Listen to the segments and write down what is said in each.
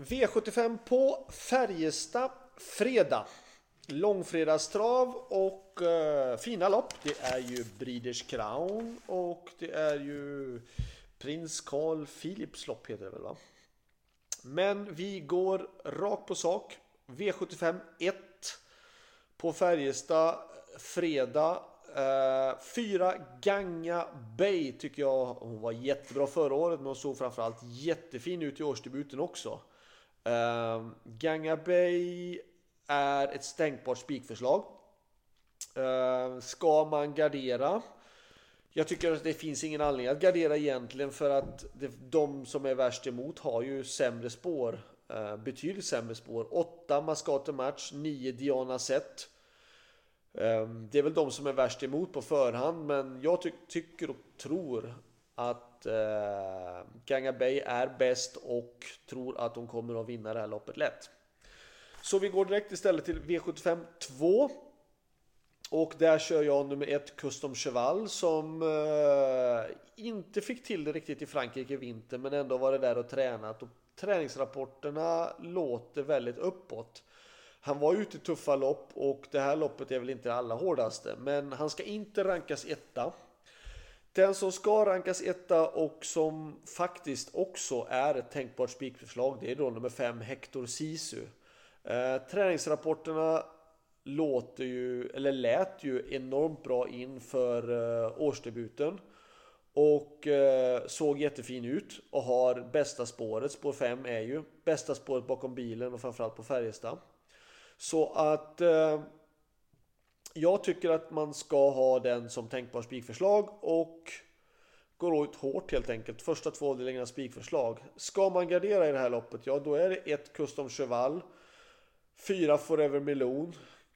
V75 på Färjestad fredag. Långfredagstrav och uh, fina lopp. Det är ju Breeders Crown och det är ju Prins Carl Philips lopp heter det väl va? Men vi går rakt på sak. V75 1 på Färjestad fredag. Uh, fyra Ganga Bay tycker jag hon var jättebra förra året men hon såg framförallt jättefin ut i årsdebuten också. Uh, Ganga Bay är ett stänkbart spikförslag. Uh, ehm, ska man gardera? Jag tycker att det finns ingen anledning att gardera egentligen för att det, de som är värst emot har ju sämre spår. Uh, betydligt sämre spår. 8 Mascate Match, 9 Diana Set. Um, det är väl de som är värst emot på förhand men jag ty tycker och tror att eh, Ganga Bay är bäst och tror att de kommer att vinna det här loppet lätt. Så vi går direkt istället till V75 2. Och där kör jag nummer ett Custom Cheval som eh, inte fick till det riktigt i Frankrike i vinter men ändå varit där och tränat. Och träningsrapporterna låter väldigt uppåt. Han var ute i tuffa lopp och det här loppet är väl inte det allra hårdaste. Men han ska inte rankas etta. Den som ska rankas etta och som faktiskt också är ett tänkbart spikförslag det är då nummer 5 Hector Sisu. Eh, träningsrapporterna låter ju, eller lät ju enormt bra inför eh, årsdebuten. Och eh, såg jättefin ut och har bästa spåret, spår 5 är ju bästa spåret bakom bilen och framförallt på Färjestad. Så att eh, jag tycker att man ska ha den som tänkbar spikförslag och går ut hårt helt enkelt. Första två avdelningarna spikförslag. Ska man gardera i det här loppet, ja då är det ett Custom Cheval, fyra Forever Melon,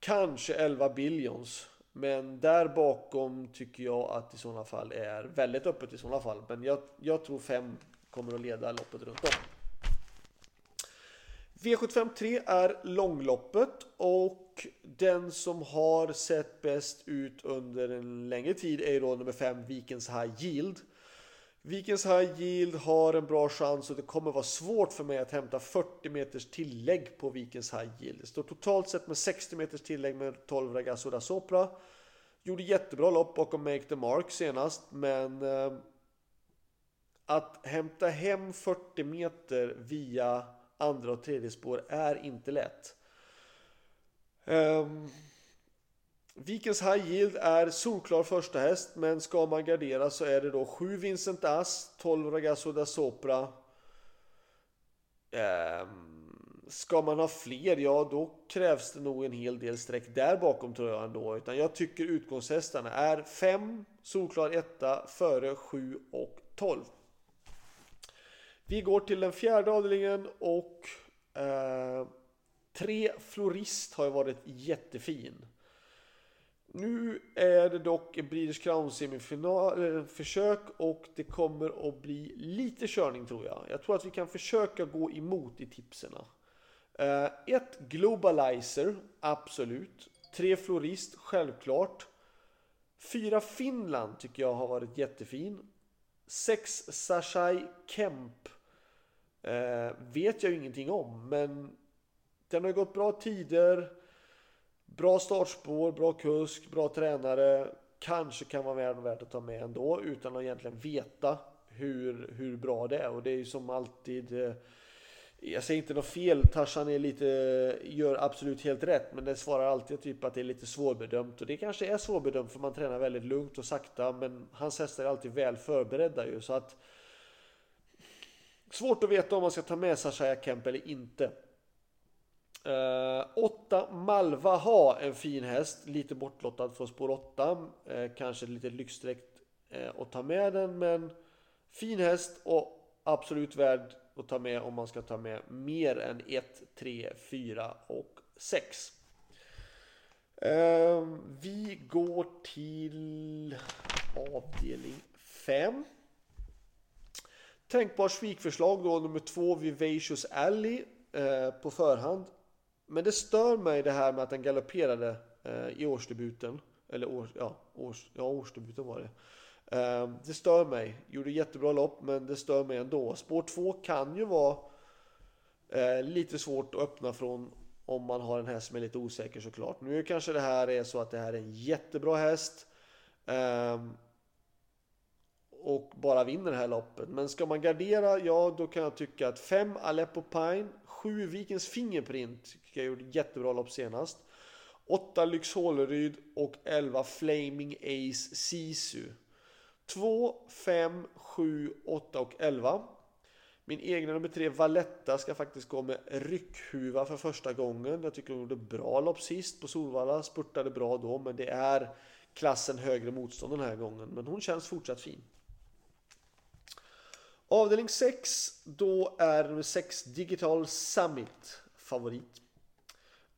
kanske 11 Billions. Men där bakom tycker jag att i sådana fall är väldigt öppet i sådana fall. Men jag, jag tror fem kommer att leda loppet runt om. V75 3 är långloppet och den som har sett bäst ut under en längre tid är då nummer 5 Vikens High Yield. Vikens High Yield har en bra chans och det kommer vara svårt för mig att hämta 40 meters tillägg på Vikens High Yield. Det står totalt sett med 60 meters tillägg med 12 Ragazzo da Sopra. Gjorde jättebra lopp bakom Make the Mark senast men eh, att hämta hem 40 meter via andra och tredje spår är inte lätt. Um, Vikens High Yield är solklar första häst men ska man gardera så är det då 7 Vincent Ass, 12 Ragazzo da Sopra. Um, ska man ha fler, ja då krävs det nog en hel del streck där bakom tror jag ändå. Utan jag tycker utgångshästarna är 5, solklar etta, före 7 och 12. Vi går till den fjärde avdelningen och eh, tre Florist har ju varit jättefin. Nu är det dock en Breeders Crown semifinal eh, försök och det kommer att bli lite körning tror jag. Jag tror att vi kan försöka gå emot i tipserna. Eh, ett Globalizer, absolut. Tre Florist, självklart. Fyra Finland tycker jag har varit jättefin. Sex Sashai Kemp Eh, vet jag ju ingenting om, men den har gått bra tider. Bra startspår, bra kusk, bra tränare. Kanske kan vara värt att ta med ändå utan att egentligen veta hur, hur bra det är. Och det är ju som alltid eh, jag säger inte något fel, Tarzan är lite, gör absolut helt rätt men det svarar alltid typ att det är lite svårbedömt och det kanske är svårbedömt för man tränar väldigt lugnt och sakta men hans hästar är alltid väl förberedda ju så att Svårt att veta om man ska ta med Sashaya Kemp eller inte. Eh, uh, 8 Malva ha en fin häst, lite bortlottad från spår 8. Uh, eh, kanske lite lyxsträckt uh, eh, att ta med den, men fin häst och absolut värd att ta med om man ska ta med mer än 1, 3, 4 och 6. Uh, vi går till avdelning 5. Tänkbart svikförslag då nummer två Vivacious Alley eh, på förhand. Men det stör mig det här med att den galopperade eh, i årsdebuten. Eller år, ja, års, ja, årsdebuten var det. Eh, det stör mig. Gjorde jättebra lopp men det stör mig ändå. Spår 2 kan ju vara Eh, lite svårt att öppna från om man har en häst som är lite osäker såklart. Nu kanske det här är så att det här är en jättebra häst. Eh, och bara vinner det här loppet. Men ska man gardera, ja då kan jag tycka att 5 Aleppo Pine, 7 Vikens Fingerprint, tycker jag gjorde jättebra lopp senast. 8 Lyx Håleryd och 11 Flaming Ace Sisu. 2, 5, 7, 8 och 11. Min egna nummer 3 Valletta ska faktiskt gå med ryckhuva för första gången. Jag tycker hon gjorde bra lopp sist på Solvalla, spurtade bra då, men det är klassen högre motstånd den här gången. Men hon känns fortsatt fin. Avdelning 6, då är nummer 6 Digital Summit favorit.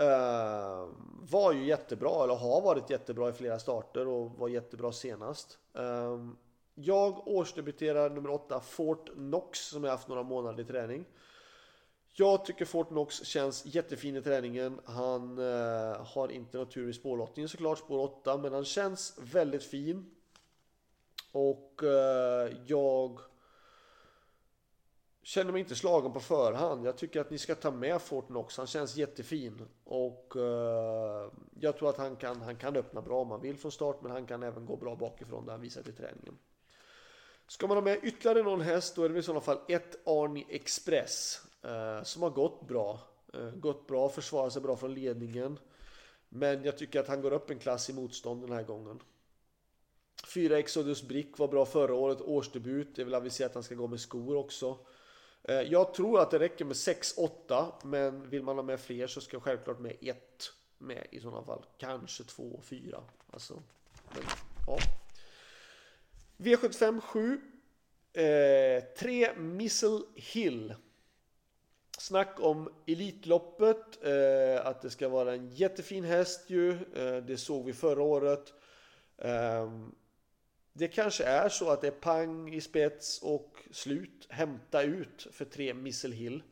Uh, var ju jättebra, eller har varit jättebra i flera starter och var jättebra senast. Uh, jag årsdebuterar nummer 8 Fort Knox som jag haft några månader i träning. Jag tycker Fort Knox känns jättefin i träningen. Han uh, har inte natur i spårlottningen såklart, spår 8, men han känns väldigt fin. Och jag Känner mig inte slagen på förhand. Jag tycker att ni ska ta med Fortnox. Han känns jättefin. Och uh, jag tror att han kan, han kan öppna bra om han vill från start. Men han kan även gå bra bakifrån där han visat i träningen. Ska man ha med ytterligare någon häst då är det i sådana fall ett Arni Express. Uh, som har gått bra. Uh, gått bra, försvarat sig bra från ledningen. Men jag tycker att han går upp en klass i motstånd den här gången. 4 Exodus Brick var bra förra året, årsdebut. Det är väl aviserat att han ska gå med skor också. Eh, jag tror att det räcker med 6-8 men vill man ha med fler så ska självklart med 1 med i sådana fall. Kanske 2 4. Alltså, men, ja. V75 7. 3 eh, Missile Hill. Snack om Elitloppet. Eh, att det ska vara en jättefin häst ju. Eh, det såg vi förra året. Ehm, det kanske är så att det är pang i spets och slut. Hämta ut för tre Missile Hill.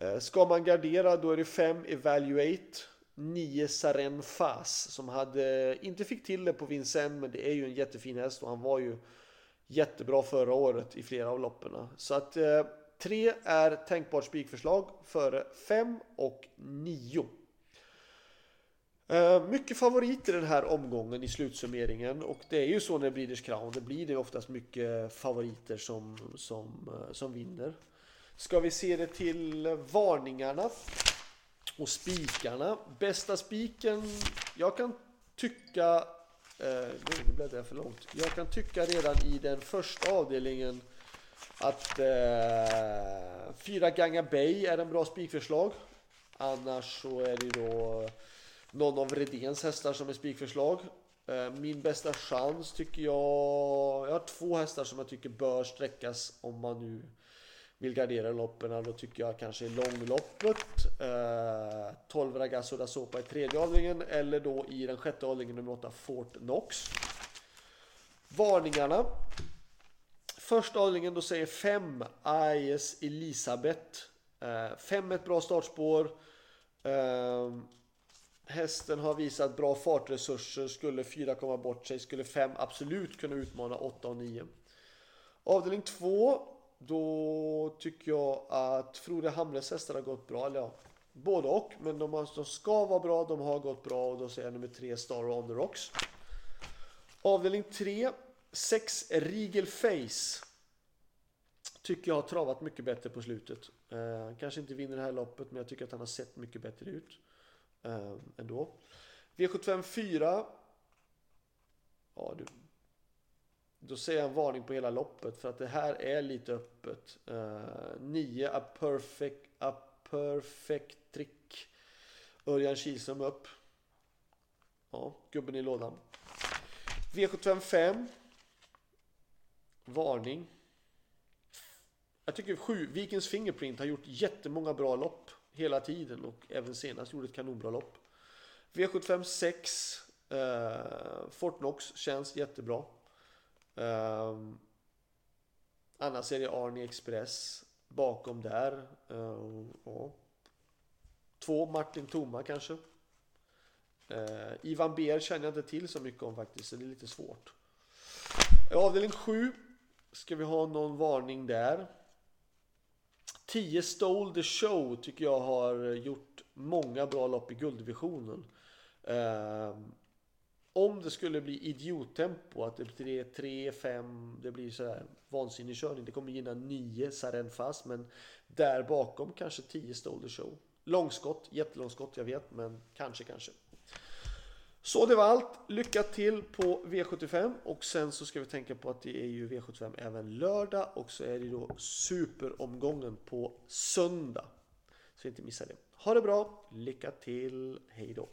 Eh, ska man gardera då är det 5 Evaluate 9 Saren Fas som hade, inte fick till det på Vincennes men det är ju en jättefin häst och han var ju jättebra förra året i flera av loppen. Så att eh, 3 är tänkbart spikförslag före 5 och 9. Eh, mycket favorit i den här omgången i slutsummeringen och det är ju så när Breeders Crown, det blir det oftast mycket favoriter som, som, eh, som vinner. Ska vi se det till varningarna och spikarna. Bästa spiken, jag kan tycka... Eh, nu bläddrar jag för långt. Jag kan tycka redan i den första avdelningen att eh, fyra Ganga Bay är en bra spikförslag. Annars så är det ju då någon av Redéns hästar som är spikförslag. Eh, min bästa chans tycker jag... Jag har två hästar som jag tycker bör sträckas om man nu vill gardera loppen. Då tycker jag kanske långloppet. Eh, 12 Ragazzo da Sopa i tredje avdelningen eller då i den sjätte avdelningen nummer 8 Fort Knox. Varningarna. Första avdelningen då säger 5 AIS Elisabeth. Eh, 5 är ett bra startspår. Hästen har visat bra fartresurser. Skulle 4 komma bort sig skulle 5 absolut kunna utmana 8 och 9. Avdelning 2. Då tycker jag att Frode Hamres hästar har gått bra. Eller ja, både och. Men de, har, de ska vara bra. De har gått bra. Och då säger jag nummer 3 Star on the Rocks. Avdelning 3. 6 Rigel Face. Tycker jag har travat mycket bättre på slutet. Eh, kanske inte vinner det här loppet men jag tycker att han har sett mycket bättre ut eh, ändå. V75 4. Ja, du. Då säger jag en varning på hela loppet för att det här är lite öppet. Eh, 9 a perfect, a perfect trick. Örjan Kihlström upp. Ja, gubben i lådan. V75 5. Varning. Jag tycker 7, Vikens Fingerprint har gjort jättemånga bra lopp hela tiden och även senast gjorde ett kanonbra lopp. V75 6 eh, Fortnox känns jättebra. Eh, annars är det Arni Express bakom där. Eh, ja. Två Martin Toma kanske. Eh, Ivan Beer känner jag inte till så mycket om faktiskt, så det är lite svårt. Avdelning 7 ska vi ha någon varning där. 10 Stole the Show tycker jag har gjort många bra lopp i gulddivisionen. Eh, om det skulle bli idiottempo, att det blir 3, 5, det blir sådär vansinnig körning. Det kommer gynna 9 Saren fast, men där bakom kanske 10 Stole the Show. Långskott, jättelångskott, jag vet, men kanske, kanske. Så det var allt. Lycka till på V75 och sen så ska vi tänka på att det är ju V75 även lördag och så är det då superomgången på söndag. Så inte missa det. Ha det bra, lycka till, hej då!